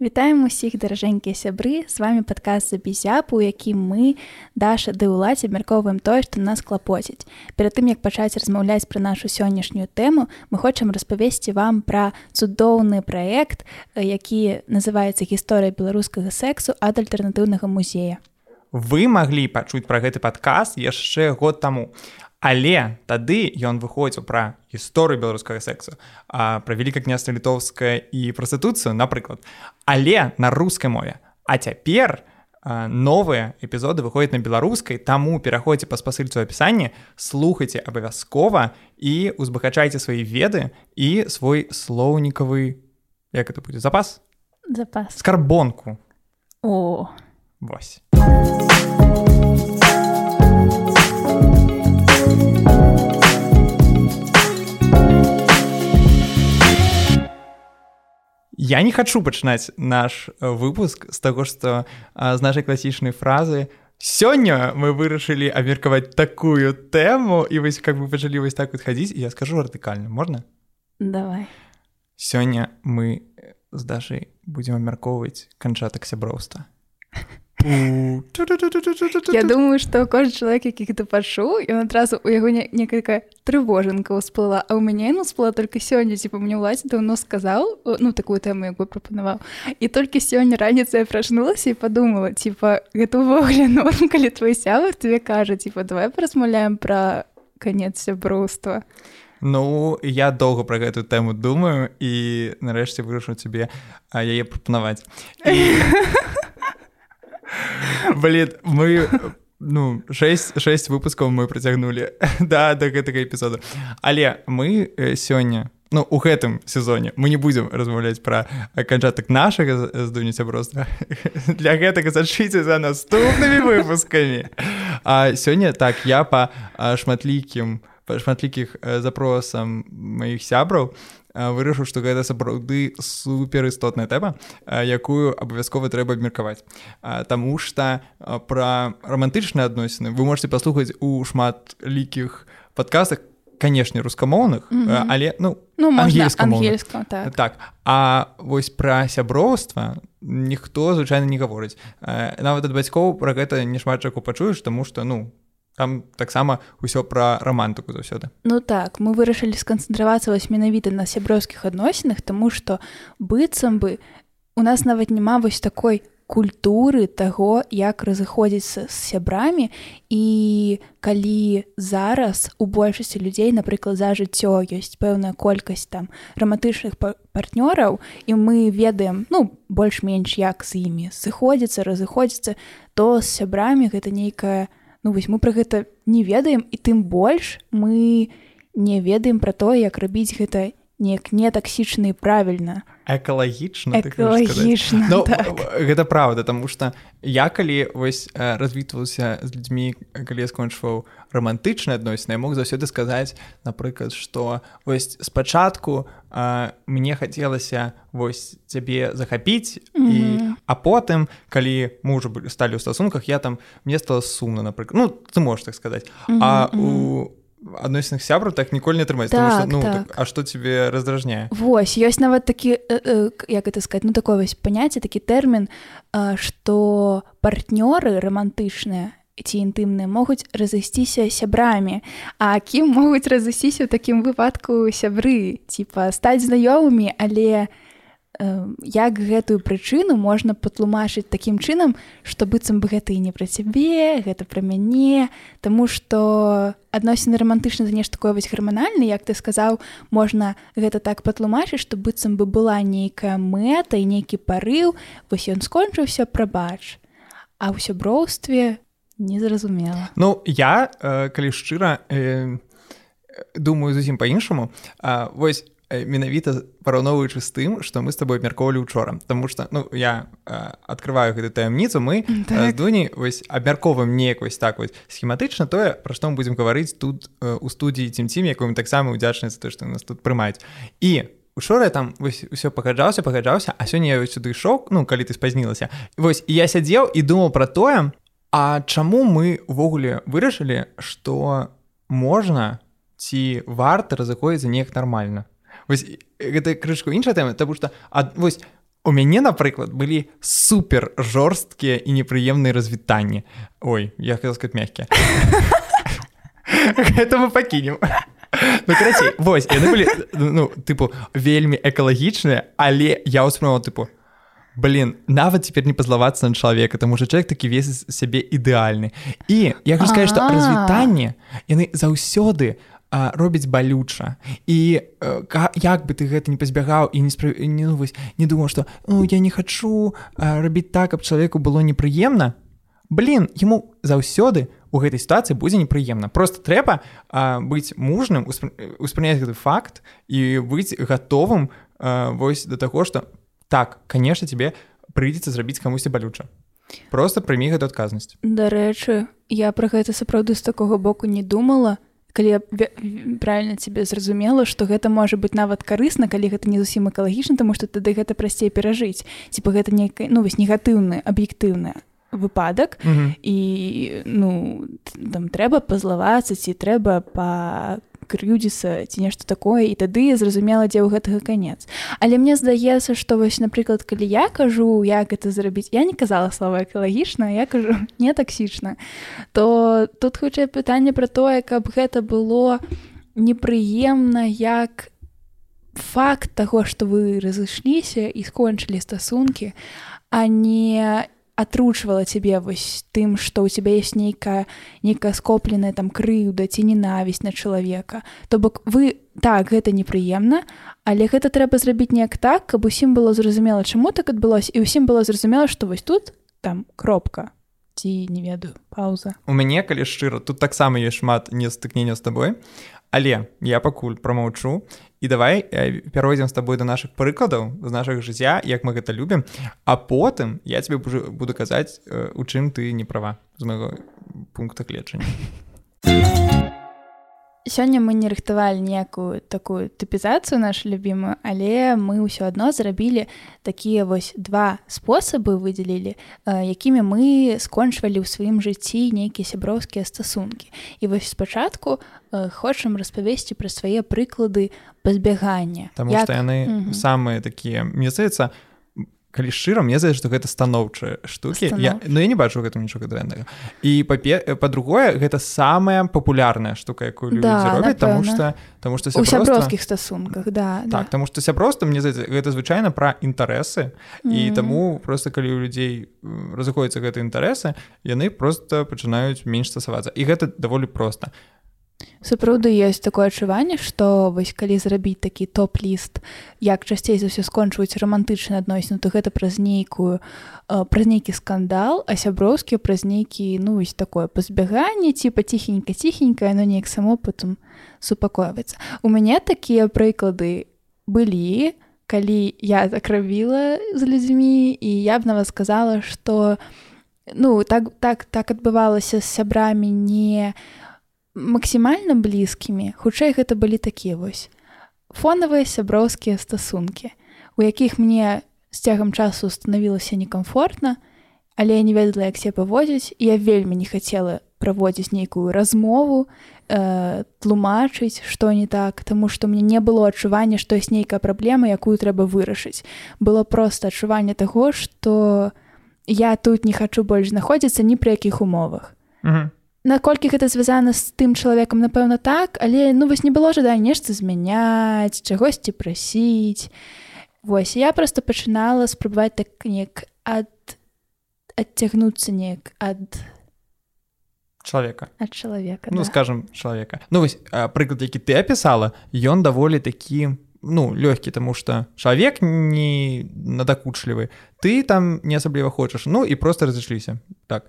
Вітаем усіх даражэнькія сябры. З вами падказ за бізяпу у якім мы даша ды ўладзе абмяркоўваем тое што нас клапоціць. Перад тым як пачаць размаўляць пра нашу сённяшнюю тэму мы хочам распавесці вам пра цудоўны праект які называецца гісторыя беларускага сексу ад альтэрнатыўнага музея вы маглі пачуць пра гэты падказ яшчэ год таму Але тады ён выходзіў пра гісторыю беларускага сексу, пра вяліка княства літоўская і прастытуцыю, напрыклад. Але на рускай мове. А цяпер новыя эпізоды выходзяць на беларускай, таму пераходзьце па спасыльцу апісанні, слухайце абавязкова і узбагачайце свае веды і свой слоўнікавы як это будзе запас запас скарбонку о Вось. Я не хочу пачынаць наш э, выпуск з таго, што з нашай класічнай фразы. Сёння мы вырашылі абмеркаваць такую тэму і вось как бы пачалі вось так вот хадзіць я скажу вертыкальна можна давай. Сёння мы з дашай будзем абмяркоўваць канчатак сяброўства Я думаю што кожны чалавек які гэта пачуў ён адразу у яго некалькі трывожанка ўсплыла а ў мяне ну сплыла только сёння ці мне ўладзе даўно сказаў ну такую тэму як бы прапанаваў і толькі сёння раніца я прачнулася і подумала типа гэта ўвогуле ну калі твой сябар тебе кажа типа давай паразмаўляем пра конец сяброўства Ну я доўга пра гэтую тэму думаю і нарэшце вырашу цябе яе прапанаваць. Блин, мы ну 6 6 выпускаў мы працягнулі да да гэтага эпізода але мы сёння ну у гэтым сезоне мы не будзем размаўляць пра канчатак нашага здуніця проста для гэтага зачыце за наступнымі выпускамі а сёння так я па шматлікім шматлікіх запросам маіх сябраў вырашыў што гэта сапраўды суперістотная тэма якую абавязкова трэба абмеркаваць Таму што пра рамантычныя адносіны вы можете паслухаць у шматлікіх падкастах канешне рускамоўных mm -hmm. але ну ну ангельска так. так. А вось пра сяброўства ніхто звычайна не гаворыць нават ад бацькоў пра гэта не шмат чаку пачуеш таму што ну там таксама ўсё пра рамантыку заўсёды. Ну так мы вырашылі сканцэнтравацца вось менавіта на сяброўскіх адносінах тому что быццам бы у нас нават няма вось такой культуры таго як разыходзіцца з сябрамі. І калі зараз у большасці людзей напрыклад за жыццё ёсць пэўная колькасць там рамантычных партнёраў і мы ведаем ну больш-менш як з імі сыходзіцца разыходзіцца то з сябрамі гэта нейкая не ну вось мы про гэта не ведаем і тым больш мы не ведаем про то як рабіць гэта неяк не таксічна і правільна экалагічна экалагічна ну, так. гэта правда тому что я калі вось развітваўся з людзьмі калі скончваў романтычныя адносіны мог заўсёды сказаць напрыклад что вось спачатку мне хацелася вось цябе захапіць mm -hmm. і а потым калі мы уже сталі ў стасунках я там мне стало сумна напрыклад ну ты можешь так сказаць mm -hmm. а у адносных сябру так ніколі не атрымаць так, ну, так. так, А што тебе раздражняе Вось ёсць нават такі э, э, як это сказать ну такое вось паняцце такі тэрмін што партнёры романтычныя ці інтымныя могуць разысціся сябрамі. А кім могуць разысціся ў такім выпадку сябры. Типа стаць знаёмымі але не як гэтую прычыну можна патлумачыць такім чынам што быццам бы гэта і не пра цябе гэта пра мяне. Таму што адносіны рамантычна за нешта такое вось гарманальна як ты сказаў можна гэта так патлумачыць што быццам бы была нейкая мэта і нейкі парыў вось ён скончыўся прабач. А ў сяброўстве незразумела. Ну я калі шчыра э, думаю зусім па-іншаму. Вось менавіта параўноўваючы з тым што мы з тобой абмяркоўвалі учора. Таму что ну я э, открываю гэту таямніцу мы так. з дуні вось абмярковым неяк вось так вось схематычна тое пра што мы будзем гаварыць тут э, у студіі цім-цім якую таксама удзячны за то што нас тут прымаюць. І учора там вось усё пагаджаўся пагаджаўся а сёння я сюды ішоў ну калі ты спазнілася. Вось я сядзеў і думаў пра тое А чаму мы увогуле вырашылі што можна ці варта разыходзіцца неяк нармальна вось гэта крышку іншая тэма тому что ад вось у мяне напрыклад былі супер жорсткія і непрыемныя развітанні. Ой я хотел сказать мягкія это мы пакінем. Ну, карацей, вось яны былі ну тыпу вельмі экалагічныя але я ўспрымаў тыпу блин нават цяпер не пазлавацца на чалавека тому что чалавек такі весь сябе ідэальны. І я хочу сказать что развітанне яны заўсёды робіць балюча. І як бы ты гэта не пазбягаў і не спра... не, ну, вось, не думаў что ну, я не хочу рабіць так каб чалавеку было непрыемна блин ему заўсёды у гэтай сітуацыі будзе непрыемна. Просто трэба а, быць мужным успрыняць гэты факт і быць гатовым а, вось да таго что так конечно тебе прыйдзецца зрабіць камусьці балюча. Просто прымі гэту адказнасць. Дарэчы я про гэта сапраўды з такога боку не думала калі я правильно тебе зразумела что гэта можа быть нават карысна калі гэта не зусім экалагічна тому что тады гэта прасцей перажыць типа гэта нейкая ну вось негатыўная аб'ектыўная выпадак mm -hmm. і ну там трэба пазлавацца ці трэба па крыюдзіцца ці нешта такое і тады зразумела дзе ў гэтага канец. Але мне здаецца што вось напрыклад калі я кажу як это зрабіць я не казала слова экалагічна я кажу не таксічна то тут хутчэй пытанне пра тое каб гэта было непрыемна як факт таго што вы разышліся і скончылі стасункі а не атручвала цябе вось тым што ў цябе ёсць нейкая нейкая скопленая там крыўда ці ненавісць на чалавека то бок вы так гэта непрыемна але гэта трэба зрабіць неяк так каб усім было зразумела чаму так адбылося і ўсім было зразумела што вось тут там кропка ці не ведаю пауза. У мяне калі шчыра тут таксама ёсць шмат не стыкнення з табой Але я пакуль прамаўчу і давай э, пяройдзем з табой да нашых прыкладаў з нашага жыцця як мы гэта любім а потым я тебе буду казаць э, у чым ты не права з майго пункта клечання сёння мы не рыхтавалі ніякую такую тыпізацыю нашу любімую але мы ўсё адно зрабілі такія вось два спосабы выдзелілі якімі мы скончвалі ў сваім жыцці нейкія сяброўскія стасункі. І вось спачатку хочам распавесці пра свае прыклады пазбягання. Таму Як... што яны самыя такія мне здаецца калі шчыра мне здаецца што гэта станоўчыя штукі. Я, ну я не бачу гэтым нічога дрэннага. І па-другое гэта самая папулярная штука якую да, робяць таму што таму што сяброўскіх стасунках да так да. таму што ся проста мне здаецца гэта звычайна пра інтарэсы. І mm -hmm. таму просто калі у людзей разыходзяцца гэты інтарэсы яны просто пачынаюць менш стасавацца. І гэта даволі проста сапраўды ёсць такое адчуванне што вось калі зрабіць такі топ-ліст як часцей за ўсё скончваюць рамантычна адносіну то гэта праз нейкую праз нейкі скандал а сяброўскі праз нейкі ну вось такое пазбяганне ці паціхенька ціхенька но неяк само потым супакойваецца у мяне такія прыклады былі калі я закравіла з людзьмі і я б нават сказала што ну так так так адбывалася з сябрамі не у максімальна блізкімі хутчэй гэта былі такія вось фонавыя сяброўскія стасункі у якіх мне з цягам часу станавілася некамфортна але я не ведала як се паводзіць я вельмі не хацела праводзіць нейкую размову э, тлумачыць што не так таму што мне не было адчування што ёсць нейкая праблема якую трэба вырашыць. Было проста адчуванне таго што я тут не хачу больш знаходзіцца ні пры якіх умовах. Mm -hmm наколькі гэта звязана з тым чалавекам напэўна так але ну вось не было жада нешта змяняць чагосьці прасіць. Вось я просто пачынала спрабаваць так неяк ад адцягнуцца неяк ад чалавека. Ад чалавека ну да. скажем чалавека. Ну вось прыклад які ты апісала ён даволі такі ну лёгкі тому что чалавек не надакучлівы. Ты там не асабліва хочаш. Ну і просто разышліся. Так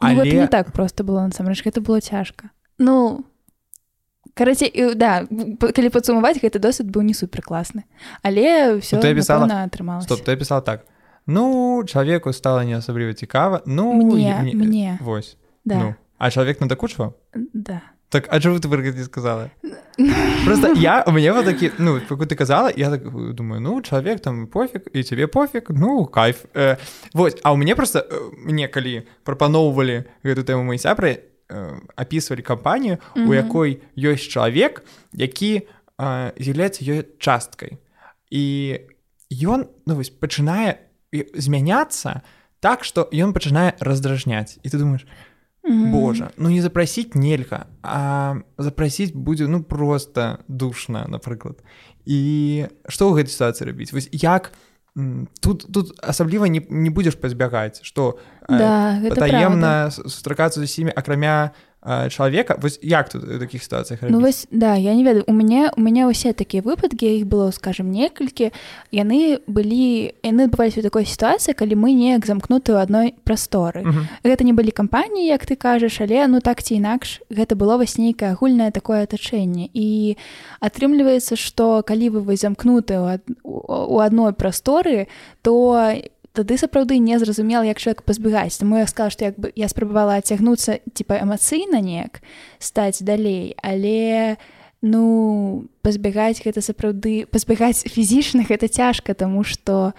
Але... Ну, не так просто было насамрэч гэта было цяжка ну карацей да калі падсумаваць гэты досвід быў не супер класны але все ты пісала атрымала стоп ты пісал так. Ну чалавеку стала не асабліва цікава ну мне, не... мне. вось. Да. ну, а чалавек надакучваў да Так а чого ты не сказала? Просто я у меня вот такі ну поку ты казала я так думаю ну чалавек там пофіг і тебе пофіг ну кайф э, Вось а у мяне просто э, мне калі прапаноўвалі гэту тэму мои сябры э, апісвалі кампанію у mm -hmm. якой ёсць чалавек які э, з'яўляецца ёй часткай і ён ну, вось, пачынае змяняцца так што ён пачынае раздражняць і ты думаешь Божа ну не запрасіць нельга а запрасіць будзе ну просто душна напрыклад і што ў гэтай сітуацыі рабіць вось як тут тут асабліва не, не будзеш пазбягаць што да, таемна сустракацца з усімі акрамя чалавека вось як тут таких сітуацыях ну, вось да я не ведаю у мяне у мяне ўсе такія выпадкі іх было скажем некалькі яны былі яны адбываліся у такой сітуацыі калі мы неяк замкнуты ў адной прасторы uh -huh. гэта не былі кампаніі як ты кажаш але ну так ці інакш гэта было вось нейкае агульнае такое атачэнне і атрымліваецца што калі вы вось замкнуты у адной прасторы то я тады сапраўды не зразумела як чалавек пазбегаць. Таму я сказала што як бы я спрабавала адцягнуцца типа эмацыйна неяк стаць далей але ну пазбягаць гэта сапраўды пазбягаць фізічных это цяжка тому что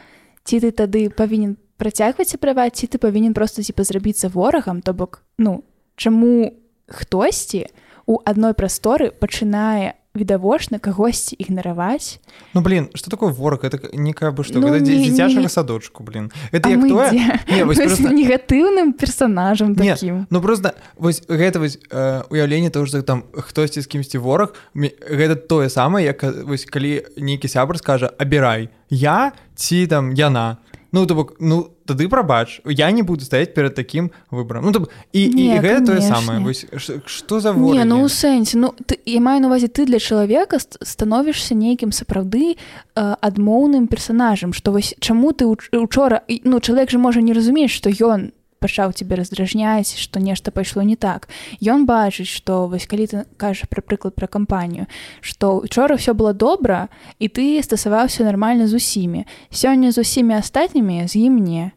ці ты тады павінен працягваць праваць ці ты павінен просто типа зрабіцца ворагам то бок ну чаму хтосьці у адной прасторы пачынае відавочна кагосьці ігнараваць. Ну блин что такое вораг? Это некая бы что ну, дзіцячага садочку блин это як тое? не, просто... негатыўным персонажам таким Ну просто вось гэта вось э, уяўленне того что там хтосьці з кімсьці вораг гэта тое самае як вось калі нейкі сябр скажа абірай я ці там яна ну то бок ну тады прабач я не буду стаять перад таким выбором. Ну і, не, і гэта тое самае что за не, ну сэнсе ну ты я маю на увазе ты для чалавека становішся нейкім сапраўды адмоўным персонажам что вось чаму ты учора ну чалавек же можа не разумець что ён пачаў тебе раздражняць што нешта пайшло не так. Ён бачыць што вось калі ты кажаш пра прыклад пра кампанію што учора все было добра і ты стасаваўся нармальна з усімі. Сёння з усімі астатнімі з ім не.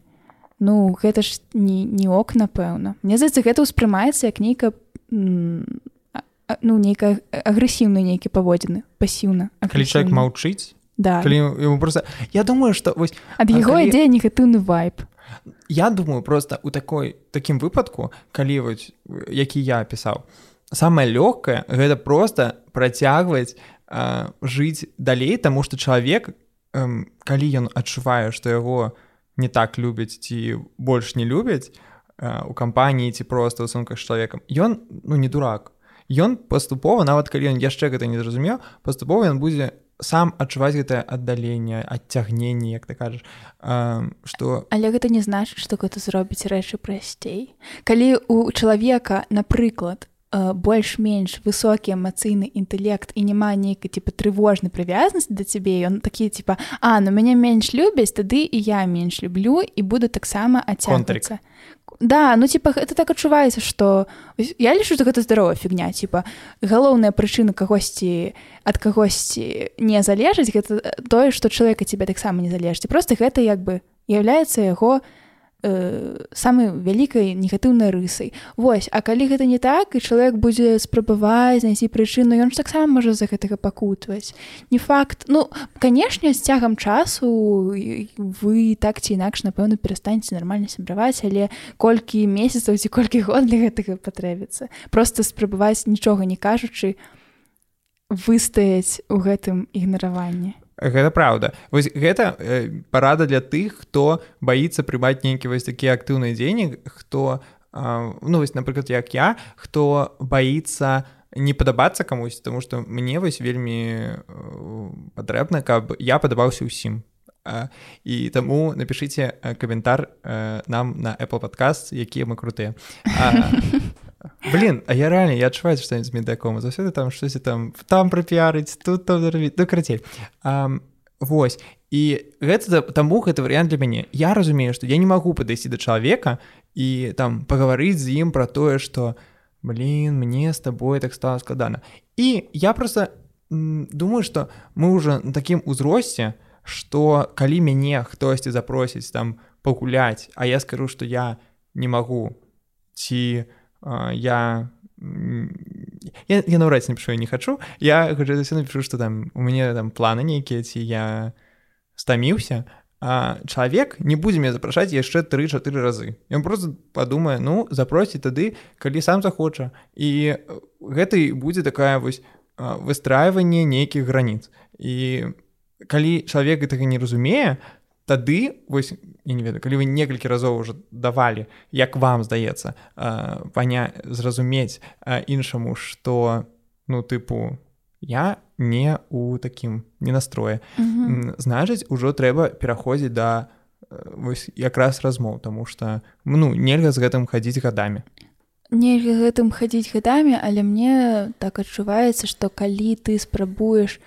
Ну гэта ж не не ок напэўна. Мне здаецца гэта ўспрымаецца як нейка ну нейкая агрэсіўны нейкі паводзіны пасіўна калі чалавек маўчыць? Да. Калі просто я думаю что вось ад яго калі... ідзе негатыўны вайп Я думаю просто у такой такім выпадку калі вось які я пісаў самае лёгкае гэта просто працягваць э, жыць далей таму што чалавек э, калі ён адчувае што яго не так любяць ці больш не любяць э, у кампаніі ці просто ў сумках з чалавекам ён ну не дурак. Ён паступова нават калі ён яшчэ гэта не зразумеў паступова ён будзе сам адчуваць гэтае аддаленне адцягненне як ты кажаш что але гэта не значыць што гэта зробіць рэчы прасцей калі у чалавека напрыклад больш-менш высокі эмацыйны інтэлект і няма нейкай типа трывожнай прывязнасці да цябе ён такі типа а ну мяне менш любяць тады і я менш люблю і буду таксама адцягвацца Да, ну типа это так адчуваецца, што я лічу, што гэта здаровая фігня типа галоўная прычына кагосьці ад кагосьці не залежыць гэта тое, што чалавека цябе таксама не залежыць. просто гэта як бы являецца яго, э, самай вялікай негатыўнай рысай Вось а калі гэта не так і чалавек будзе спрабаваць знайсці прычыну ён ж таксама можа за гэтага пакутваць. Не факт. Ну канешне з цягам часу вы так ці інакш напэўна перастаньце нармальна сябраваць але колькі месяцаў ці колькі год для гэтага патрэбіцца. Просто спрабаваць нічога не кажучы выстаяць у гэтым ігнараванні гэта праўда. Вось гэта э, парада для тых хто баіцца прымаць нейкі вось такія актыўныя дзені хто э, ну вось напрыклад як я хто баіцца не падабацца камусь тому что мне вось вельмі э, патрэбна каб я падабаўся ўсім. І таму напішыце каментар нам на Apple подкаст якія мы крутыя блин а я реально я адчуваю что-нибудь з медакома заўсёды там штосьці там там прапіярыць тут там ну карацей Вось і гэта таму гэты варыянт для мяне я разумею што я не магу падысці да чалавека і там пагаварыць з ім пра тое што блин мне з табой так стала складана і я просто думаю что мы уже на такім узросце что калі мяне хтосьці запросіць там пагуляць а я скажу что я не магу ці не я я, я наўрад напишу я не хачу я все напишу что там у мяне там планы нейкія ці я стаміўся а чалавек не будзе мне запрашаць яшчэ тры-чатыры разы. Ён просто падумае ну запросіць тады калі сам захоча і гэтай будзе такая вось выстрайванне нейкіх граніц і калі чалавек гэтага не разумее тады вось я не ведаю калі вы некалькі разоў уже давалі як вам здаецца паня зразумець іншаму что ну тыпу я не у такім не настрое mm -hmm. значыць ужо трэба пераходзіць да вось якраз размоў тому что ну нельга з гэтым хадзіць гадамі нельга гэтым хадзіць гадамі але мне так адчуваецца что калі ты спрабуеш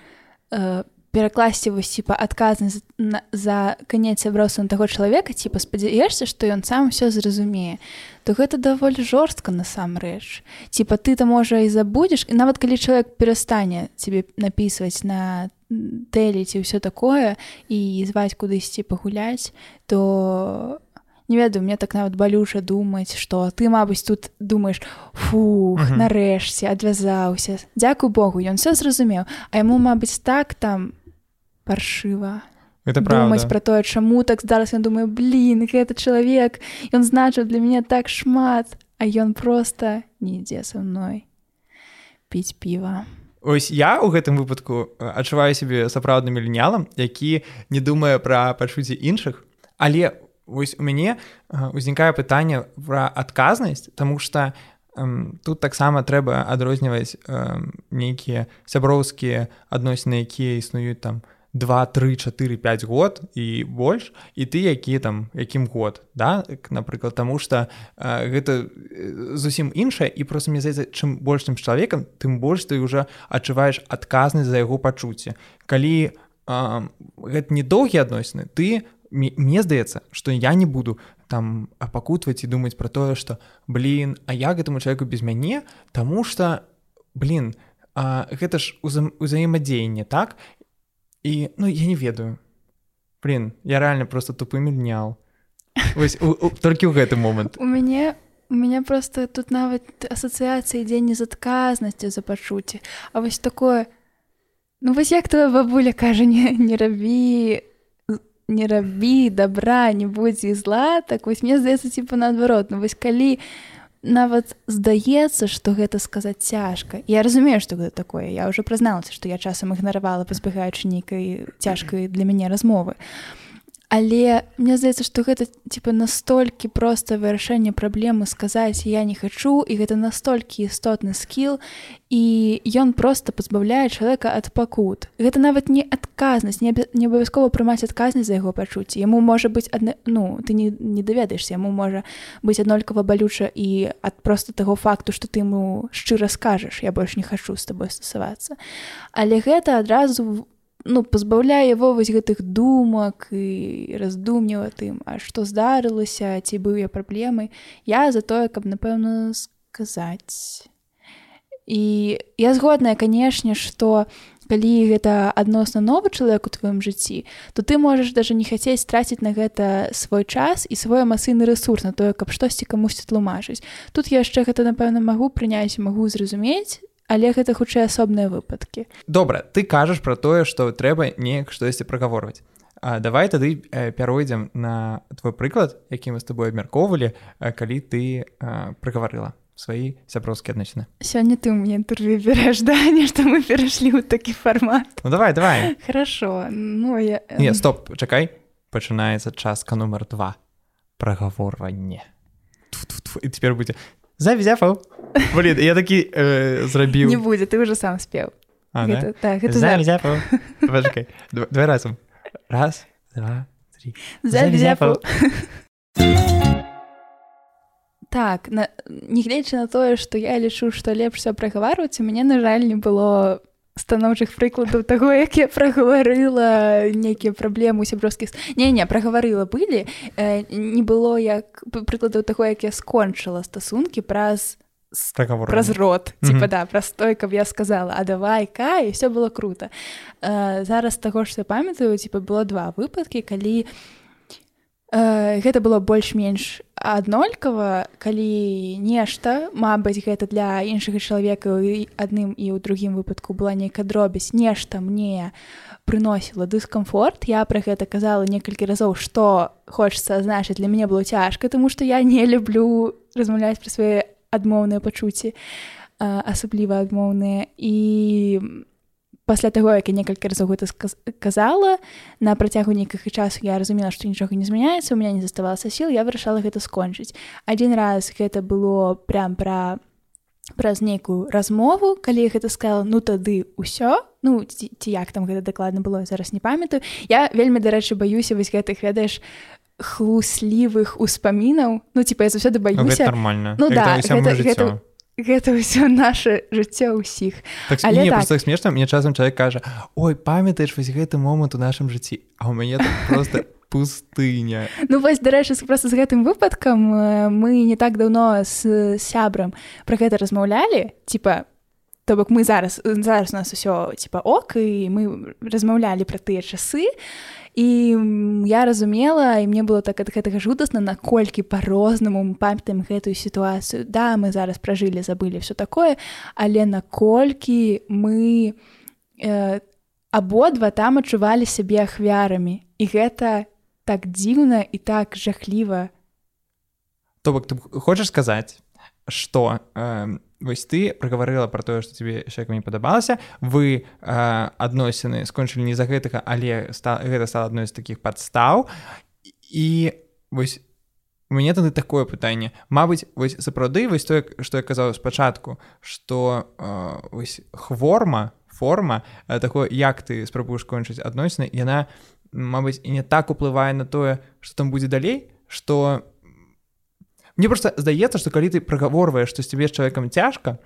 э, перакласці вось типа адказнасць за канец сяброўства таго чалавека типа спадзяешся што ён сам все зразумее то гэта даволі жорстка насамрэч. Типа ты то можа і забудзеш і нават калі чалавек перастане тебе напісваць на тэлі ці ўсё такое і зваць кудысьці пагуляць то не ведаю мне так нават балюча думаць что ты мабыць тут думаешь фу нарэшце адвязаўся Дякую Богу ён все зразумеў а яму мабыць так там паршыва. Это думаць пра тое чаму так зараз я думаю блин гэта чалавек ён значыў для мяне так шмат а ён просто не ідзе са мной піць піва ось я у гэтым выпадку адчуваю сябе сапраўдным лінялам які не думае пра пачуцці іншых. Але вось у мяне узнікае пытанне пра адказнасць тому что тут таксама трэба адрозніваць нейкія сяброўскія адносіны якія існуюць там у 2 3 4 5 год і больш і ты які там якім год да? Напрыклад тому что э, гэта зусім іншае і просто мне здаецца чым большым чалавекам тым больш ты уже адчуваеш адказнасць за яго пачуцці. Калі э, гэта не доўгія адносіны ты мне здаецца что я не буду там апакутваць і думаць про тое что блин а я гэтаму человеку без мяне? Тому что блин а, гэта ж уза узаемадзеянне так і ну я не ведаю. Блин я реально просто тупы мільнял толькі ў гэты момант у мяне у меня просто тут нават асацыяцыя ідзе не з адказнасцю за пачуцці А вось такое ну вось як твоя бабуля кажа не не рабі не рабі добра не будзе зла так вось мне здаецца типа наадварот ну вось калі у нават здаецца што гэта сказаць цяжка. Я разумею што гэта такое. Я ўжо прызналася што я часам ігнаравала пазбегаючы нейкай цяжкай для мяне размовы Але мне здаецца, што гэта типа настолькі проста вырашэнне праблемы сказаць я не хачу і гэта настолькі істотны скіл і ён просто пазбаўляе чалавека ад пакут. Гэта нават не адказнасць, не абавязкова прымаць адказнасць за яго пачуцці. Яму можа быць адна... ну ты не, не даведаешся, яму можа быць аднолькава балюча і ад проста таго факту, што ты ему шчыра скажаш, я больш не хачу з табой стасавацца. Але гэта адразу ну пазбаўляе его вось гэтых думак і раздумніва тым а што здарылася ці быў я праблемы я за тое каб напэўна сказаць. І я згодная канешне што калі гэта адносна новы чалавек у тваім жыцці то ты можаш даже не хацець страціць на гэта свой час і свой эмацыйны ресурс на тое каб штосьці камусьці тлумачыць. Тут яшчэ гэта напэўна магу прыняць магу зразумець але гэта хутчэй асобныя выпадкі. Добра ты кажаш пра тое што трэба неяк штосьці прагаворваць. А давай тады э, пяройдзем на твой прыклад які мы з тобой абмяркоўвалі калі ты э, прыгаварыла свае сяброўскія адносіны. Сёння ты мне інтэрв'ю бераш да? Нешта мы перайшлі ў такі фармат. Ну давай давай. Хорошо. Ну я... Не, стоп чакай. Пачынаецца частка нумар два. Прагаворванне. І цяпер будзе завязяфаў Блин, я такі э, зрабіў не будзе ты уже сам спеў так, два разам раз два так нягледзячы на тое што я лічу што лепш все прагаварваць у мяне на жаль не было станоўчых прыкладаў таго як я прагаварыла нейкія праблемы сяброўскіх не не прагаварыла былі э, не было як прыкладаў таго як я скончыла стасункі праз праз рот mm -hmm. типа да праз той каб я сказала а давай ка і все было круто э, зараз таго ж я памятаю типа было два выпадкі калі э, гэта было больш-менш аднолькава калі нешта Мабыць гэта для іншага чалавека адным і ў другім выпадку была нейкая дробязь нешта мне прыносіла дыскамфорт. Я пра гэта казала некалькі разоў што хочется значыць для мяне было цяжка тому что я не люблю размаўляць пра свае адмоўныя пачуцці асабліва адмоўныя. І пасля таго як я некалькі разоў гэта казала на працягу нейкага часу я разумела што нічога не змяняецца у меня не заставалася сіл я вырашала гэта скончыць. Адзін раз гэта было прям пра праз нейкую размову калі гэта сказала ну тады ўсё ну ці, ці як там гэта дакладна было зараз не памятаю. Я вельмі дарэчы баюся вось гэтых ведаеш хлуслівых успамінаў. Ну типа я заўсёды баюся. Нормально ну да гэта, гэта, гэта ўсё наше жыццё ўсіх. Так, Але не, так... смешна мне часам чалавек кажа ой памятаеш вось гэты момант у нашым жыцці а у мяне просто пустыня. Ну вось дарэчы просто з гэтым выпадкам мы не так даўно з сябрам про гэта размаўлялі типа то бок мы зараз зараз у нас усё типа ок і мы размаўлялі пра тыя часы. І я разумела і мне было так ад гэтага жудасна наколькі по-рознаму мы памятаем гэтую сітуацыю да мы зараз пражылі забылі все такое але наколькі мы э, абодва там адчувалі сябе ахвярамі і гэта так дзіўна і так жахліва то бок ты хочаш сказаць что э, вось ты прагаварыла про тое что тебе человек не падабалася вы э, адносіны скончылі не за гэтага але ста, гэта стала адной з таких падстаў і вось мне тады такое пытанне Мабыць вось сапраўды вось тое что я казаў спачатку что э, вось хворма форма э, такое як ты спрабуеш кончыць адносіны яна Мабыць і не так уплывае на тое что там будзе далей что у Мне просто здаецца, што калі ты прагаворваеш, што цябе з чалавекам цяжка,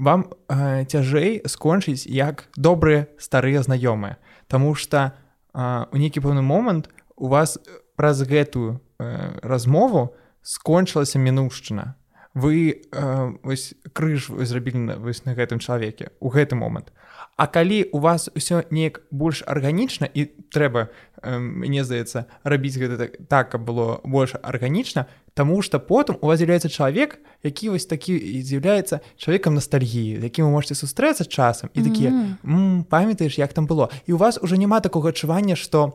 вам э, цяжэй скончыць як добрыя старыя знаёмыя. Таму што э, у нейкі пэўны момант у вас праз гэтую э, размову скончылася мінушчына. Вы э, крыж зрабілі на, на гэтым чалавеке у гэты момант. А калі у вас ўсё неяк больш арганічна і трэба э, мне здаецца рабіць гэта так, так каб было больш арганічна, Таму што потым у вас з'яўляецца чалавек, які вось такі з'яўляецца чалавекам ностальгіі, якім вы можете сустрэцца часам і такія памятаеш, як там было. І у вас уже няма такога адчування, што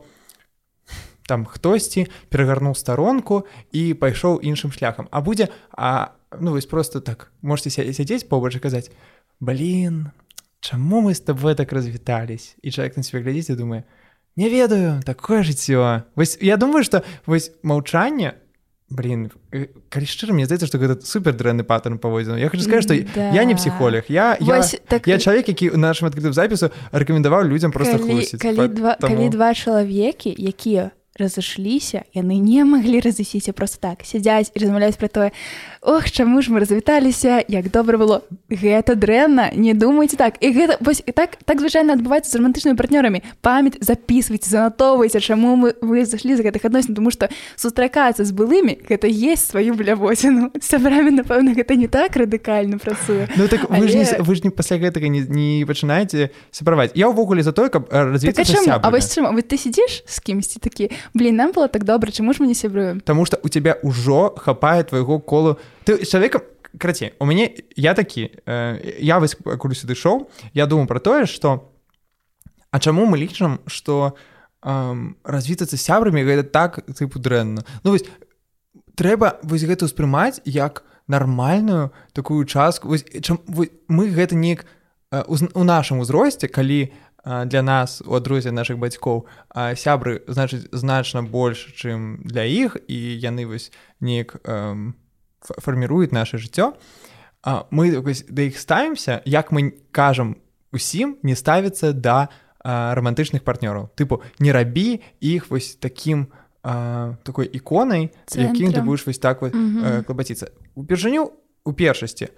там хтосьці перагарнуў старонку і пайшоў іншым шляхам. А будзе а, ну вось просто так можете сядзець побач і казаць: Блін, Чаму мы з тобой так развітались? І чалавек на себе глядзіць і думае: Не ведаю, такое жыццё. Вось я думаю, што вось маўчанне, блин калі шчыра мне здаецца што гэта супер дрэнны паттерн паводзіну я хочу сказать что да. я не псіхолог я Вось, я, так... я чалавек які у нашым адкрытым запісу рэкамендаваў людзям просто калі, калі, два, Таму... калі два чалавекі якія разышліся яны не маглі разысіся просто так сядзяць і размаўляюць пра тое Ох чаму ж мы развіталіся як добра было. Гэта дрэнна не думайце так. І гэта вось і так так звычайна адбываецца з романтычнымі партнёрамі. Памяць записывайте занатоўвайце чаму мы вы зашлі за гэтых адносін тому что сустракацца з былымі гэта есть сваю блявоціну. Сябрамі напэўна гэта не так радыкальна працуе. Ну, так Але... вы, ж не, вы ж не пасля гэтага не, не пачынаеце сябраваць. Я ўвогуле за тое каб развіць так, а вось чым вы ты сидзіш з кімсьці такі блин нам было так добра чаму ж мы не сябруем? Таму что у тебя ўжо хапае твайго колу ты чалавека крацей у мяне я такі э, я вось кулю сюды шоу я думаю про тое что А чаму мы лічым что э, развітацца сябрамі гэта так тыпу дрэнна Ну вось трэба вось гэта ўспрымаць як нармальную такую частку вось, чам, вось, мы гэта неяк э, у нашым узросце калі у для нас у адрозе наших бацькоў сябры значыць значна больш чым для іх і яны вось неяк эм, фарміруюць наше жыццё мы да іх ставімся як мы кажам усім не ставіцца да романтычных партнёраў тыпу не рабі іх вось таким такой іконай якім ты будешь вось так вот клабаціцца упершыню у першасці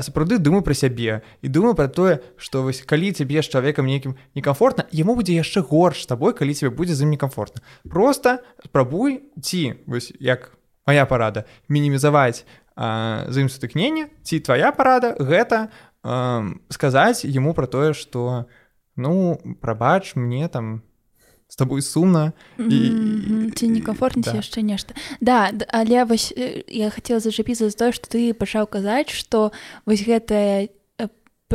сапраўды думаю пра сябе і думаю пра тое што вось калі цябе з чалавекам нейкім некамфортна яму будзе яшчэ горш табой калі цябе будзе з ім некамфортна. Просто спрабуй ці вось як моя парада мінімізаваць з ім сутыкнення ці твоя парада гэта а, сказаць яму пра тое што ну прабач мне там не з табой сумна і ці некамфортна да. яшчэ нешта да але вось я хацела зачапіцца за тое што ты пачаў казаць што вось гэтая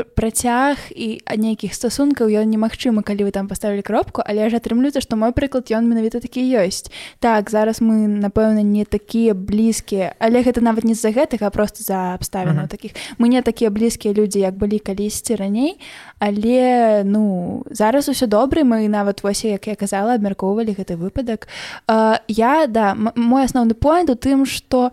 працяг і нейкіх стасункаў ён немагчымы калі вы там паставілі кропку але ж атрымлюецца што мой прыклад ён менавіта такі ёсць так зараз мы напэўна не такія блізкія але гэта нават не з-за гэтага просто за абставіну uh -huh. таких. Мы не такія блізкія людзі як былі калісьці раней але ну зараз усё добры мы нават вось як я казала абмяркоўвалі гэты выпадак. Uh, я да мой асноўны поінт у тым что у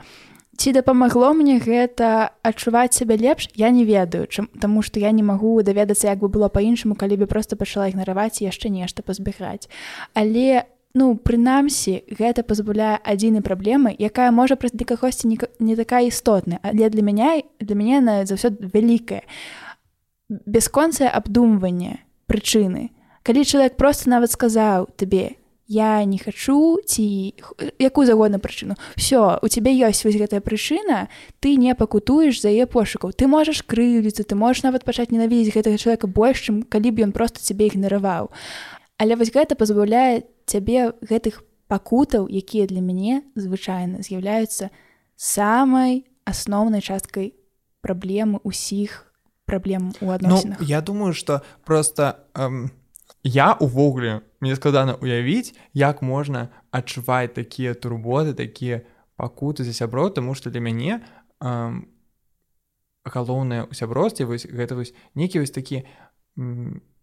ці дапамагло мне гэта адчуваць сябе лепш я не ведаю чым таму што я не магу даведацца як бы было па-іншаму калі бы просто пачала ігнараваць яшчэ нешта пазбегаць але ну прынамсі гэта пазбаўляе адзінай праблемы якая можа праз для кагосьці не, такая істотная але для мяне для мяне на заўсёды вялікая. Бясконцае абдумванне прычыны. Калі чалавек просто нават сказаў табе я не хачу ці якую загодна прычыну все у цябе ёсць вось гэтая прычына ты не пакутуеш за яе пошукаў ты можаш крыўдзіцца ты можаш нават пачаць ненавідзець гэтага чалавека больш чым калі б ён просто цябе ігнараваў але вось гэта пазбаўляе цябе гэтых пакутаў якія для мяне звычайна з'яўляюцца самай асноўнай часткай праблемы усіх праблем у адносінах ну, я думаю что просто эм, я увогуле мне складана уявіць як можна адчуваць такія турботы такія пакуты за сябро тому что для мяне эм, галоўнае ў сябросце вось гэта вось нейкі вось такі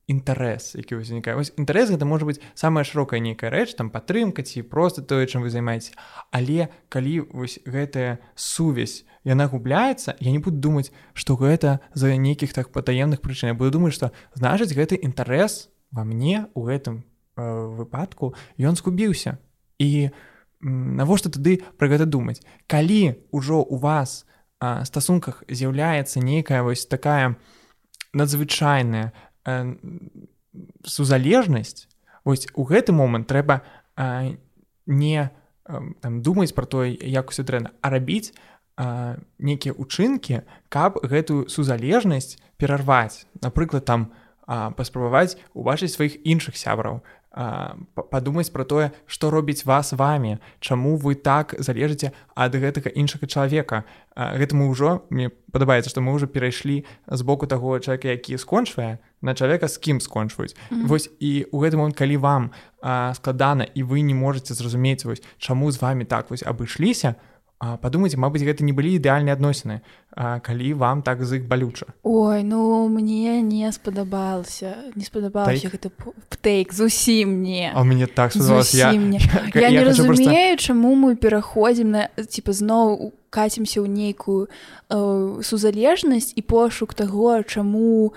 інтарэс які узнікае вось інтарэс гэта можа быць самая шырокая нейкая рэч там падтрымка ці просто тое чым вы займаеце але калі вось гэтая сувязь яна губляецца я не буду думаць што гэта за нейкіх так патаемных прычын. Я буду думаць што значыць гэты інтарэс во мне у гэтым Э, выпадку ён скубіўся і навошта тады пра гэта думаць калі ўжо у вас а, стасунках з'яўляецца нейкая вось такая надзвычайная а, сузалежнасць вось у гэты момант трэба а, не там думаць пра тое як усё дрэнна а рабіць нейкія учынкі каб гэтую сузалежнасць перарваць напрыклад там паспрабаваць убачыць сваіх іншых сябраў. Падумаць пра тое што робіць вас вами чаму вы так залежыце ад гэтага іншага чалавека. Гэта мы ўжо мне падабаецца што мы ўжо перайшлі з боку таго чалавека які скончвае на чалавека з кім скончваюць. Mm -hmm. вось і у гэты момант калі вам а, складана і вы не можете зразумець вось чаму з вами так вось абышліся то падумайце Мабыць гэта не былі ідэальныя адносіны калі вам так з іх балюча Ой ну мне не спадабалася не спадабалася гэты птейк зусім не а мне так я, я, я, я не разумею просто... чаму мы пераходзім на типа зноў кацімся ў нейкую э, сузалежнасць і пошук таго чаму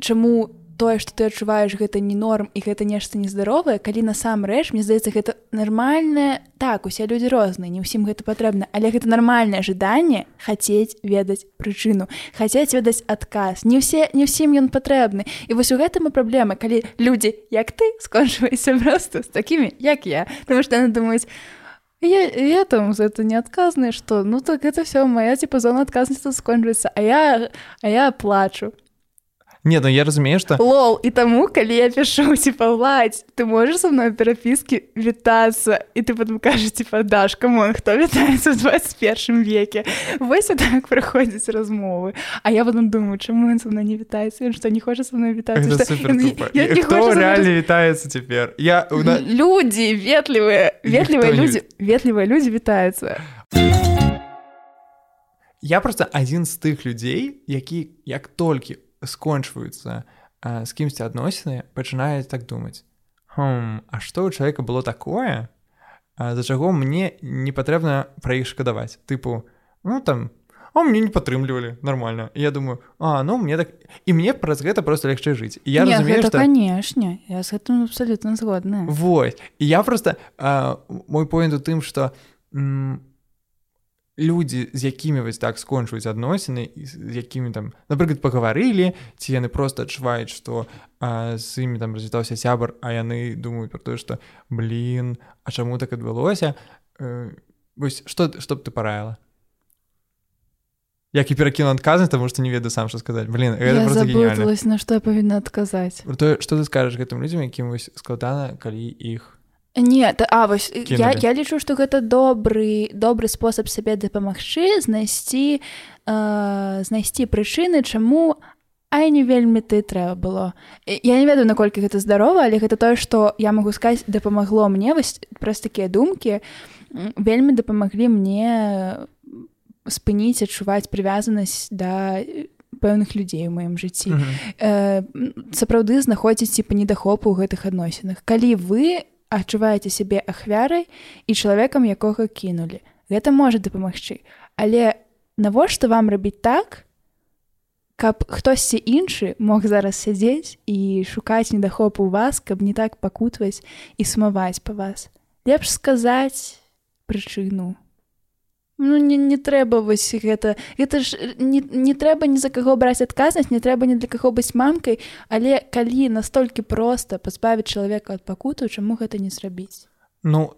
чаму тое што ты адчуваеш гэта не норм і гэта нешта нездаровае калі насамрэч мне здаецца гэта нармальнае так усе людзі розныя не ўсім гэта патрэбна але гэта нармальнае жаданне хацець ведаць прычыну хацець ведаць адказ не ўсе не ўсім ён патрэбны і вось у гэтым і праблема калі людзі як ты скончваешся просто з такімі як я. Потому что яны думаюць Я, я там за это неадказная что? Ну так это все моя типа зона адказнасці скончваецца а я а я плачу Не, ну я разумею, что... Лол, и тому, коли я пишу, типа, Владь, ты можешь со мной в переписке витаться? И ты потом кажешь, типа, Даш, камон, кто витается в 21 веке? Вот так проходят размовы. А я потом думаю, чему он со мной не витается? Он что, не хочет со мной кто реально витается теперь? Я... Люди ветливые, ветливые люди, не... ветливые люди витаются. Я просто один з тых людзей, які як толькі скончваюцца з кімсьці адносіны пачынаюць так думаць хм, А што ў чалавека было такое за чаго мне не патрэбна пра іх шкадаваць тыпу ну там а мне не падтрымлівалі нормально я думаю а ну мне так і мне праз гэта просто лягчэй жыць я не, разумею что канешне я с гэтым абсолютно згодна Вось і я просто а, мой поінт у тым что людзі з якімі вось так скончваюць адносіны з якімі там напрыклад пагаварылі ці яны просто адчуваюць што з імі там развітаўся сябар а яны думаюць про тое што блин а чаму так адбылося? Э, вось што што б ты параіла? Як і перакіну адказнасць таму што не ведаю сам што сказаць. Блин на што я павінна адказаць. Тое што ты скажаш гэтым людзям якім вось складана калі іх Не а вось я, я лічу што гэта добры добры спосаб сабе дапамагчы знайсці э, знайсці прычыны чаму а не вельмі ты трэба было. Я не ведаю наколькі гэта здарова але гэта тое што я магу сказаць дапамагло мне вось праз такія думкі вельмі дапамаглі мне спыніць адчуваць прывязанасць да пэўных людзей у маім жыцці mm -hmm. э, сапраўды знаходзіць типа недахопу ў гэтых адносінах калі вы адчуваеце сябе ахвярай і чалавекам якога кінулі гэта можа дапамагчы але навошта вам рабіць так каб хтосьці іншы мог зараз сядзець і шукаць недахоп у вас, каб не так пакутваць і сумаваць па вас. Лепш сказаць прычыну. Ну, не, не трэба вось гэта. Гэта ж не, не трэба ні за каго браць адказнасць не трэба ні для каго быць мамкай але калі настолькі проста пазбавіць чалавека ад пакуту чаму гэта не зрабіць? Ну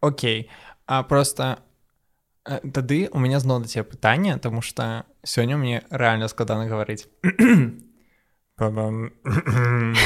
Окей. А просто Э, тады у меня зноў да тебе пытанне тому что сёння мне реально складана гаварыць.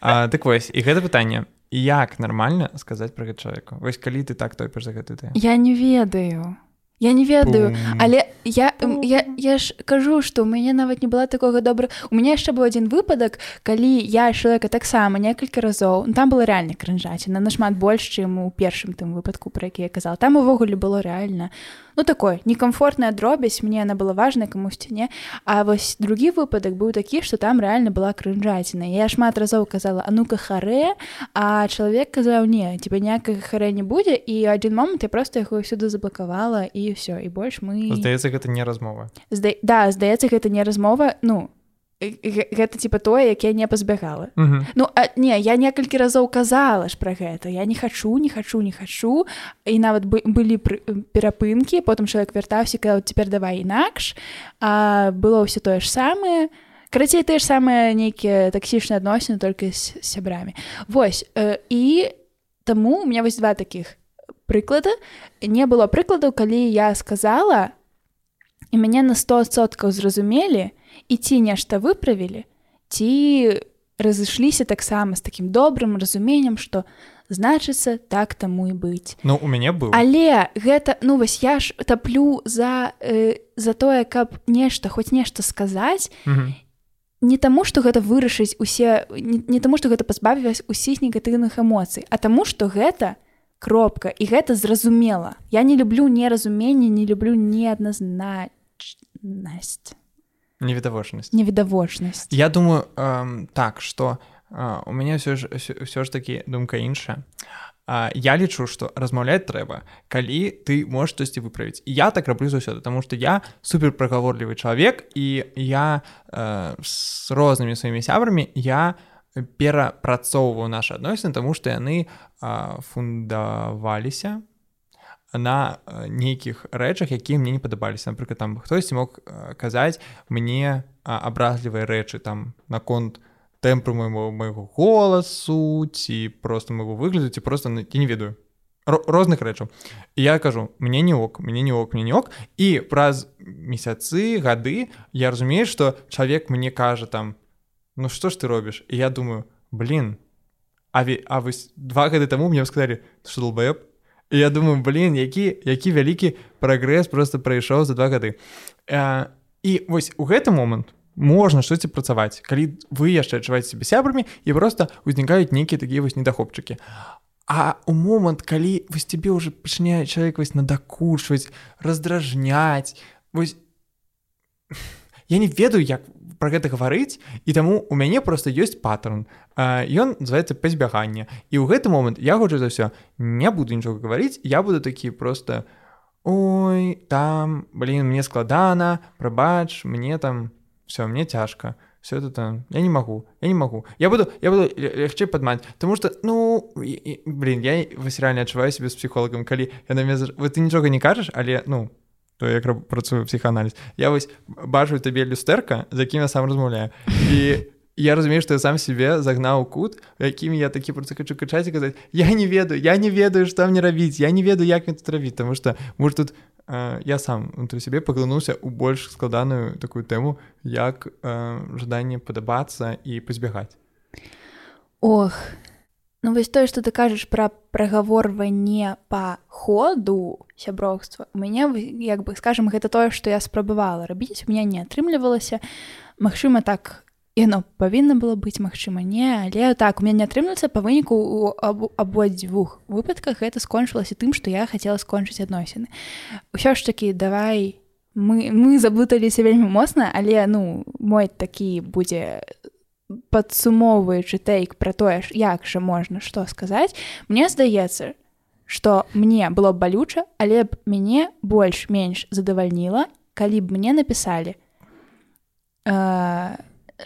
Так вось і гэта пытанне як нармальна сказаць пра гэта чалавеку вось калі ты так топіш за гэты я не ведаю Я не ведаю Пум. але я, я я ж кажу што у мяне нават не была такога добра. У мяне яшчэ быў адзін выпадак калі я чалавека таксама некалькі разоў там было рэальна крынжаціна нашмат больш чым у першым тым выпадку пра які я казал там увогуле было рэальна ну такой некамфортная дробязь мне она была важная камусьці не А вось другі выпадак быў такі што там рэальна была крынжаціна я шмат разоў казала а ну-ка харэ а чалавек казаў не тебе ніякага харэ не будзе і адзін момант я просто яго сюды заблакавала і ўсё і больш мы здаецца гэта не размова. Зда... да здаецца гэта не размова. Ну гэта типа тое як я не пазбягала. Uh -huh. Ну а, не я некалькі разоў казала ж пра гэта. Я не хачу не хачу не хачу. І нават бы былі перапынкі потым чалавек вяртаўся казаў цяпер давай інакш а было ўсё тое ж самае. Карацей тыя ж самыя нейкія таксічныя адносіны только з сябрамі. Вось э, і таму у меня вось два таких прыклада. Не было прыкладаў калі я сказала і мяне на 100соткаў зразумелі і ці нешта выправілі ці разышліся таксама з такім добрым разуменнем што значыцца так таму і быць Ну у мяне быў але гэта ну вось я ж таплю за э, за тое каб нешта хоць нешта сказаць не таму што гэта вырашыць усе не, не таму што гэта пазбавілась усіх негатыўных эмоцый а таму што гэта кропка і гэта зразумела. Я не люблю неразуменне не люблю неадназначнасць невідавочнасць невідавочнасць я думаю эм, так что э, у мяне все ж все ж таки думка іншая э, я лічу что размаўляць трэба калі ты можешь штосьці выправіць я так раблю заўсёды тому что я супер прагаворлівы чалавек і я э, с рознымі сваімі сябрамі я перапрацоўваю наши адносіны тому что яны э, фундаваліся на э, нейкіх рэчах якія мне не падабаліся. Напрыклад там хтосьці мог э, казаць мне абразлівыя рэчы там наконт тэмпру моему майго голасу ці просто могу выгляду ці просто я не ведаю розных рэчаў. Я кажу мне не ок мне не ок мне не ок і праз месяцы гады я разумею что чалавек мне кажа там ну что ж ты робіш? І я думаю блин а вы а вось два гады таму мне сказали что долбаёб і я думаю блин які які вялікі прагрэс просто прайшоў за два гады а, і вось у гэты момант можна штосьці працаваць калі вы яшчэ адчуваеце себе сябрамі і просто узнікаюць нейкія такія вось недахопчыкі. А у момант калі вось тебе уже пачыняе чалавек вось надакушваць раздражняць вось я не ведаю як пра гэта гаварыць і таму у мяне просто ёсць паттерн ён называется пазбяганне і ў гэты момант я хочу за ўсё не буду нічога гаварыць я буду такі просто ой там блин мне складана прабач мне там все мне цяжка все это там я не могу я не могу я буду я буду лягчэй падмаць тому что ну блин я вас реально адчуваю себе з псіхолагам калі я на вы ты нічога не кажаш але ну то як працую псіханаліз я вось бачу табе люстэрка з якім я сам размаўляю і я разумею што я сам себе загнаў кут якім я такі просто хочу качаць і казаць я не ведаю я не ведаю што мне рабіць я не ведаю як мне тут рабіць тому что может тут э, я сам унутры сябе паглынуўся ў больш складаную такую тэму як э, жаданне падабацца і пазбягаць ох Ну вось тое, што ты кажаш пра прагаворванне па ходу сяброўства у мяне як бы скажем гэта тое, што я спрабавала рабіць у меня не атрымлівалася. Магчыма так яно павінна было быць магчыма не але так у меня не атрымліваецца па выніку у аб, абодвух выпадках гэта скончылася тым што я хацела скончыць адносіны. Ўсё ж такі давай мы мы заблыталіся вельмі моцна але ну мой такі будзе падсумоўваючы тэйк пра тое ж як жа можна што сказаць мне здаецца што мне было б балюча але б мяне больш-менш задавальніла калі б мне напісалі э,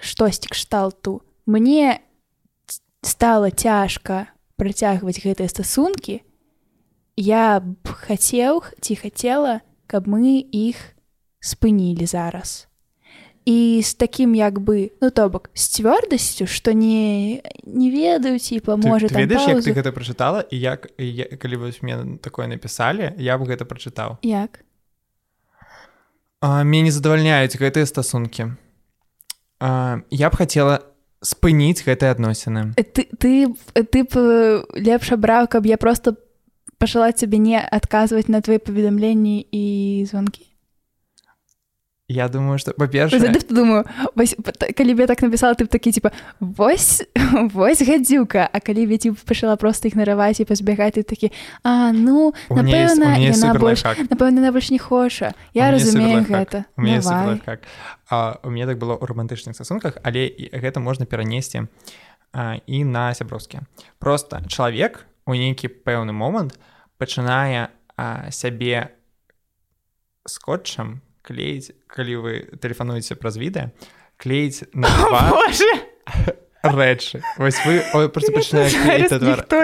штосьці кшталту мне стала цяжка працягваць гэтыя стасункі я б хацеў ці хацела каб мы іх спынілі зараз і з такім як бы ну то бок з цвёрдасцю што не не ведаюць і паможа ведаеш як ты гэта прачытала? І як я, калі вось мне такое напісалі я б гэта прачытаў. Як? Мне не задавальняюць гэтыя стасункі. Я б хацела спыніць гэтыя адносіны. Ты ты ты б лепш абраў каб я просто пачала цябе не адказваць на твои паведамленні і звонкі Я думаю что па-перша думаю вось, калі б я так напісала ты б такі типа вось вось гадзюка А калі ці пачала просто ігнараваць і пазбягаць ты такі А ну напэўна больш напэўна на больш не хоша Я разумею гэта как у мне так было ў романтычных стасунках але гэта можна перанесці і на сяброўскі просто чалавек у нейкі пэўны момант пачынае сябе скотчам клеіць калі вы тэлефануеце праз відэа клеіць на рэчы вось вы ой, просто пачынаеце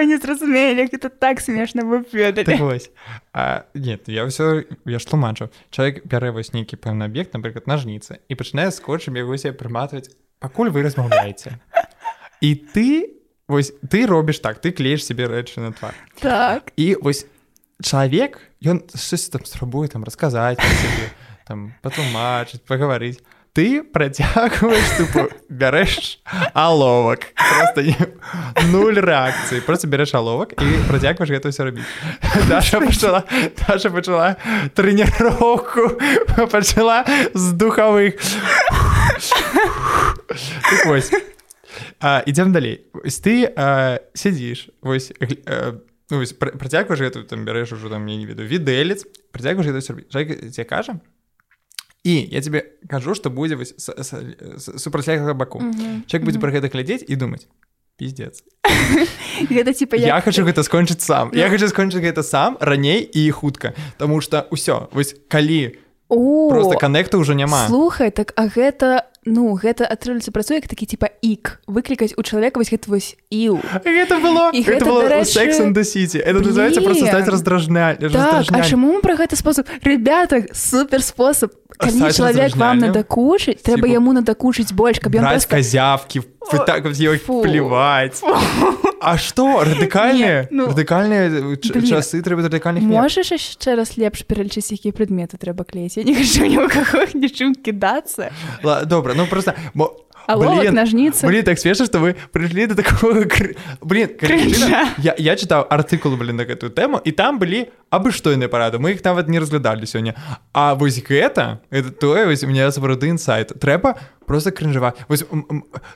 не зразумелі гэта так смешна вось нет я ўсё я ж тлумачу. Чалавек бярэ вось нейкі пэўны аб'ект напрыклад нажніцы і пачынае скотчам яго себе прыматваць пакуль вы размаўляеце і ты вось ты робіш так ты клееш себе рэчы на твар так. І вось чалавек ён щось там спрабуе там расказаць там патлумачыць паговорыць ты працягваеш тупо бярэш аловак просто не... нуль рэакцыі просто бярэш аловак і працягваеш гэта ўсё рабіць Даша пачала Даша пачала трэніроўку пачала з духавых ідзем далей. Ты сядзіш вось Ну, працягваеш гэту там бярэш ужо там мне не веду відэлец працягваеш гэта дзе кажа і я тебе кажу что будзе супрацьлеглага баку чек будзе пра гэта глядзець і думаць пиздец гэта типа я хочу гэта скончыць сам. Я хочу скончыць гэта сам раней і хутка Таму что ўсё вось калі просто каннекта ўжо няма слухай так а гэта ну гэта атрымліваецца працуе як такі типа ік. Выклікаць у чалавека вось гэта вось іў гэта было і гэта было секс сити это называется просто стаць раздражня так, чаму пра гэты спосаб ребята супер спосаб калі чалавек вам надакучыць трэба яму надакучыць больш каб ён казявкі так плеваць А што радыкальныя ну, радыкальныя часы трэба радыкальных можаш яшчэ раз лепш пералічыць якія прадметы трэба клеіць я не хочу нічым кідацца добра ну просто блин, ножницы. Блин, так смешно, что вы пришли до такого... Блин, я, я читал артикул, блин, на эту тему, и там были абы-штойные парады. Мы их нават не разглядали сегодня. А вось гэта, это тое, вось у меня сапраўды инсайт. Трэба просто кринжевать. Вось,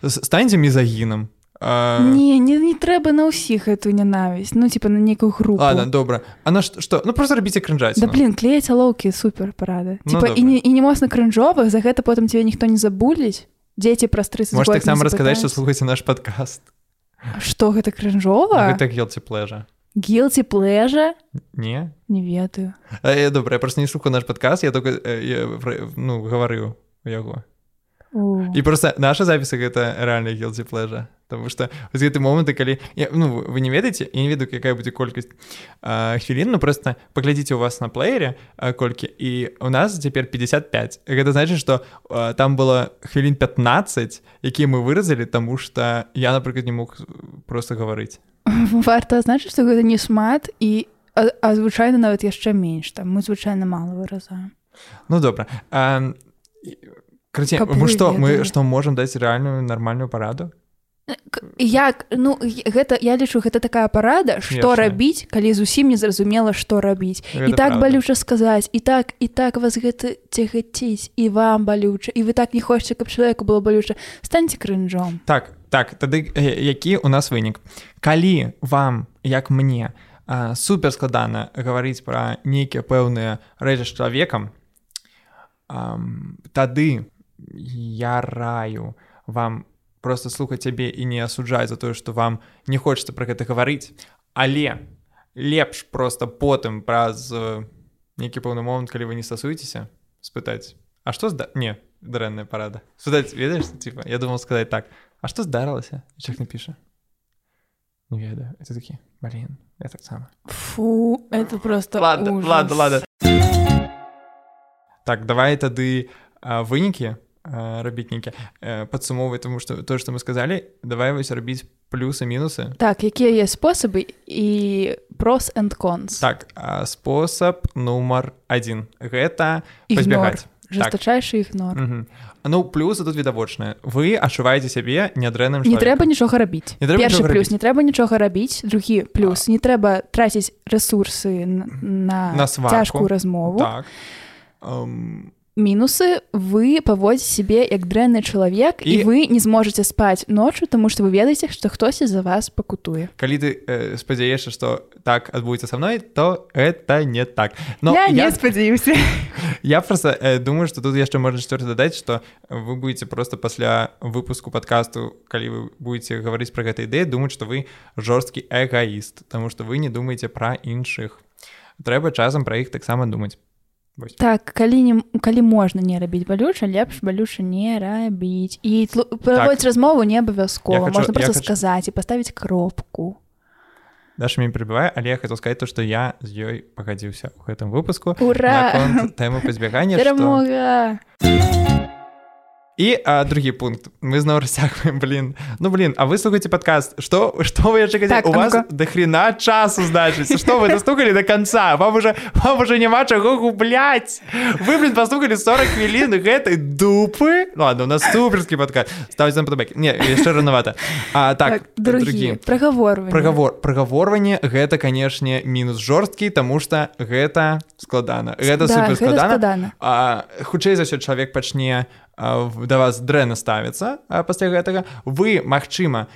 станьте мизогином. А... Не, не, не трэба на ўсіх эту нянавісць ну типа на нейкую групу Ладно, добра А на што ну просто рабіце крынжаць Да блин клеяць алоўкі супер парады ну, типа, і не, і не моцна крынжовых за гэта потым тебе ніхто не забуліць дзеці праз 30 Можа таксама расказаць што слухайце наш падкаст Што гэта крынжова гэта гелці плежа гілці плежа не? Не ведаю. Я добра я просто не слухаю наш падкаст я только я, ну гаварыў яго і просто наша запісы гэта рэальна гілці плежа Таму што гэты моманты калі я, ну, вы не ведаеце і не ведаю якая будзе колькасць хвілін ну просто паглядзіце у вас на плеере а, колькі і у нас цяпер 55 гэта значит что там было хвілін 15 якія мы выразалі таму что я напрыклад не мог просто гаварыць варта значыць что гэта не шмат і а, а звычайна нават яшчэ менш там мы звычайна мало выразаем ну добра а, Краце, мы што мы што можам даць рэальную нармальную параду? Як ну і- гэта я лічу гэта такая парада што рабіць калі зусім не зразумела што рабіць і Гэта так правда. балюча сказаць і так і так вас гэта цягаціць і вам балюча і вы так не хочаце каб чалавеку было балюча станьце крынжом Так, так, тады э, які у нас вынік? Калі вам, як мне, супер складана гаварыць пра нейкія пэўныя рэчы з чалавекам, ам, тады я раю вам просто слухаць цябе і не асуджаць за тое, што вам не хочацца пра гэта гаварыць, але лепш просто потым праз э, нейкі пэўны момант, калі вы не стасуецеся, спытаць, А што зда... не дрэнная парада спытаць ведаеш типа я думал сказаць так А што здарылася чалавек напіша не ведаю это такі блин я таксама фу это просто ладно ужас. ладно ладно так давай тады а, вынікі а, рабіць нейкі падсумоўвай тому что то что мы сказалі давай вось рабіць плюсы мінусы так якія є спосабы і прос and cons? Так а, спосаб нумар один гэта пазбягаць жестачайшы ігнор Мгм. Ну плюсы тут відавочныя вы адчуваеце сябе нядрэнным не трэба нічога рабіць Не трэба першы нічога плюс рабіць. не трэба нічога рабіць другі плюс не трэба траціць ресурсы на, На сварку. цяжкую размову. Так. Um, мінусы вы паводзіць сябе як дрэнны чалавек і... І- вы не зможаце спаць ноччу тому что вы ведаеце што хтосьці за вас пакутуе калі ты э, спадзяешся што так адбудзецца са мной то это не так. Но я, я, не спадзяюся я просто э, думаю что тут яшчэ можна чацвёрта дадаць што вы будете просто пасля выпуску подкасту калі вы будете гаварыць пра гэта ідэю думаць што вы жорсткі эгаіст тому что вы не думаеце пра іншых трэба часам пра іх таксама думаць Вось. так калі не калі можна не рабіць балюча лепш балюча не рабіць і праводзіць размову не абавязкова можна просто сказаць і паставіць кропку. Даша мяне прыбывае але я хотел сказать то что я з ёй пагадзіўся ў гэтым выпуску ура! тэмы пазбягання што... і а, другі пункт. Мы зноў расцягваем блин. Ну блин а вы слухаце подкаст. Что что вы яшчэ Так, у вас ну-ка. до хрена часу значыць что вы достукали до конца? Вам уже вам уже няма чаго гублять. Вы блин послухали 40 хвілін гэтай дупы. Ну, ладно у нас суперскі подкаст. Ставить нам падабакі не яшчэ ранавата а так, так другі праговор Праговор прагаворванне гэта канешне мінус жорсткі тому что гэта складана гэта да, супер складана хутчэй за ўсё чалавек пачне да вас дрэнна ставіцца пасля гэтага вы магчыма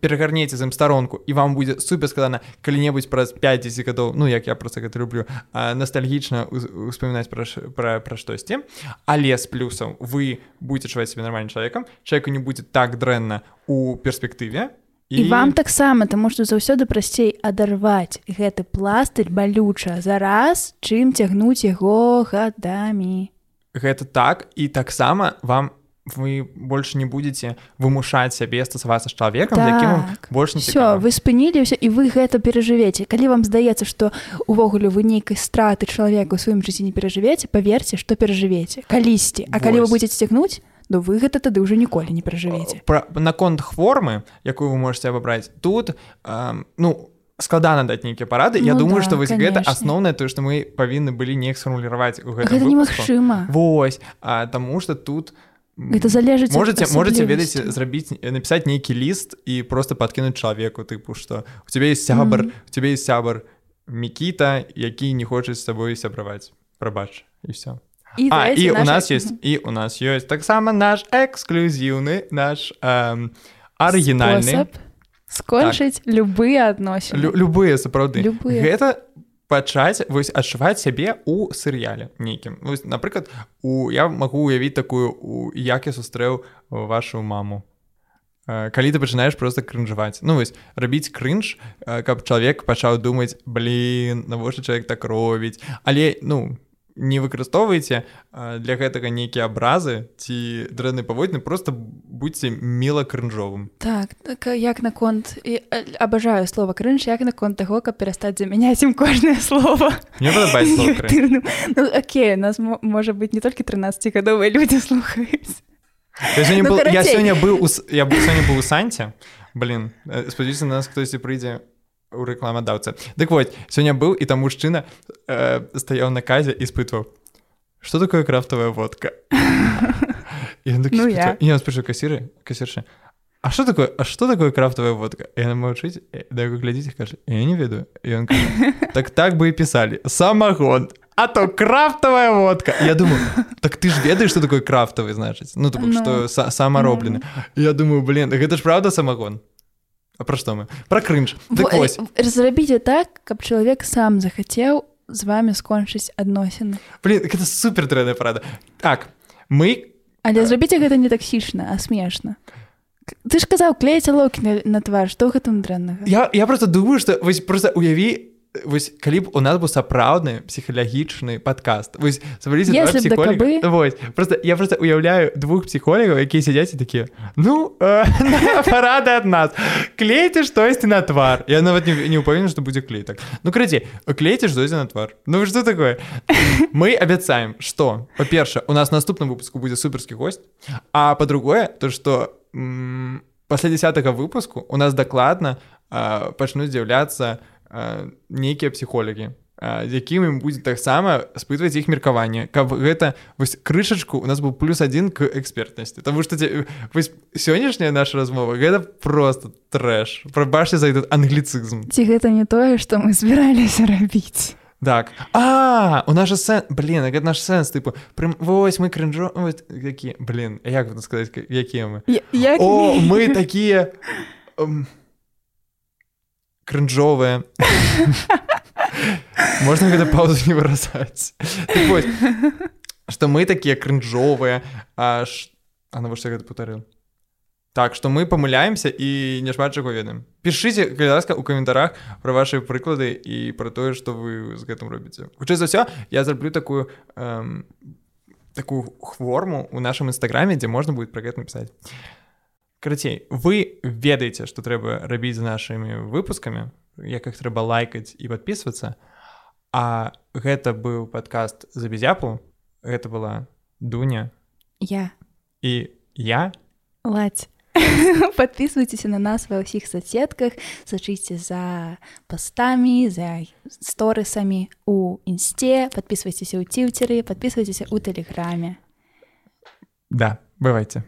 перагарнеце з ім старонку і вам будзе супер складана калі-небудзь праз 5 гадоў ну як я просто гэта люблю ностальгічна успамінаць пра, пра, пра штосьці але з плюсам вы будете чуваць себе нормальным чалавекам чалавеку не будзе так дрэнна у перспектыве і, і вам таксама таму што заўсёды прасцей адарваць гэты пластырь балюча зараз чым цягнуць яго гадамі гэта так і таксама вам вы больше не будете вымушаць сябе стасавацца з чалавекам так, якім больш не все вы спыніліся і вы гэта перажывеце. Калі вам здаецца што увогуле вы нейкай страты чалавека у сваім жыцці не перажывеце паверце што перажывеце. Калісьці. А калі вы будете цягнуць ну вы гэта тады ўжо ніколі не перажывеце. Наконт хвормы якую вы можете абабраць тут эм, ну складана даць нейкія парады. Я Ну думаю да, что вось гэта канешне. асноўнае тое што мы павінны былі неяк сфармуліраваць у гэта немагчыма. Вось а, таму что тут Гэта залежыць можете можете ведаеце зрабіць напісаць нейкі ліст і просто подкінуць чалавеку тыпу что у тебе есть сябар Мгм. у тебе есть сябар мікіта які не хоча з сабой сябраваць. Прабач і все і, А і у нас есть і у нас ёсць таксама наш эксклюзіўны наш эм, арыгінальны спосаб скончыць так. любыя адносіны лю, любыя сапраўды Любыя. гэта пачаць вось адчуваць сябе у серыяле нейкім вось, напрыклад у я магу уявіць такую у як я сустрэў вашу маму Э, калі ты пачынаеш просто крынжаваць ну вось рабіць крынж э, каб чалавек пачаў думаць блин навошта чалавек так робіць але ну не выкарыстоўвайце э, для гэтага нейкія абразы ці дрэнны паводзіны просто будьце міла крынжовым. Так так як наконт і абажаю слова крынж як наконт таго каб перастаць замяняць ім кожнае слово. Ну, Окей нас мо- можа быць не толькі 13гадовыя людзі слухаюць. Ну, был, я сёння быў у, С- я быў сёння быў у санце. Блин спадзяюся на нас хтосьці прыйдзе. у рэкламадаўцы дык вось сёння быў і там мужчына э, стаяў на казе і спытваў что такое крафтовая водка? Ён Ну, ён спрашаў касіры касірша а что такое а что такое крафтовая водка? И она маўчыць да глядзіць кажа я не ведаю кажа, так так бы і пісалі самагон а то крафтовая водка я думаю так ты ж ведаеш что такое крафтовый значыць? Ну то что Ну. самароблены я думаю блин гэта ж правда самагон пра што мы? Пра крынж так Во- вось э, зрабіце так каб чалавек сам захацеў з вами скончыць адносіны блин гэта супер дрэнная парада. Так мы але зрабіце гэта не таксічна а смешна ты ж казаў клеіце локі на, на твар што гэтым дрэннага Я, я просто думаю, что вось просто уяві вось калі б у нас быў сапраўдны псіхалагічны падкаст. Вось сабраліся два Если б да псіхолога. кабы. Вось, просто я просто уяўляю двух псіхолагаў якія сядзяць і такія ну э, парады ад нас. Клейце штосьці на твар я нават не, не ўпэўнены што будзе клей так. Ну крыці клейце штосьці на твар. Ну что такое? Мы абяцаем что па-перша у нас наступным выпуску будзе суперскі гость а по-другое то что пасля десятого выпуску у нас дакладна пачнуць з'яўляцца а, нейкія псіхолагі а, з якімі будзе таксама спытваць іх меркаванне. Каб гэта вось крышачку у нас быў плюс один к экспертнасці. Таму што ці- вось сённяшняя наша размова гэта просто трэш. Прабачце за этот англіцызм. Ці гэта не тое што мы збіраліся рабіць? Так. А у нас жа сэн блин гэта наш сэнс тыпу прям вось мы крынжо які блин як сказаць ка- якія мы? Я- як О, мы такія м, крынжовыя. Можна гэта паузу не выразаць. Так што мы такія крынжовыя, аж а навошта гэта паўтарыў. Так, што мы памыляемся і няшмат чаго ведаем. Пішыце, калі ласка, у каментарах пра вашыя прыклады і пра тое, што вы з гэтым робіце. Хутчэй за ўсё, я зраблю такую такую форму ў нашым нстаграме, дзе можна будет пра гэта напісаць. Карацей, вы ведаеце, што трэба рабіць з нашымі выпускамі, як іх трэба лайкаць і падпісвацца. А гэта быў падкаст за безяпу. Гэта была Дуня я і я. ладзь подписывайтеся на нас ва ўсіх соцсетках сачыце за пастамі за сторысамі у інсце подписывайтеся ў ціўцеры подписывайтеся у тэлеграме Да, бывайце.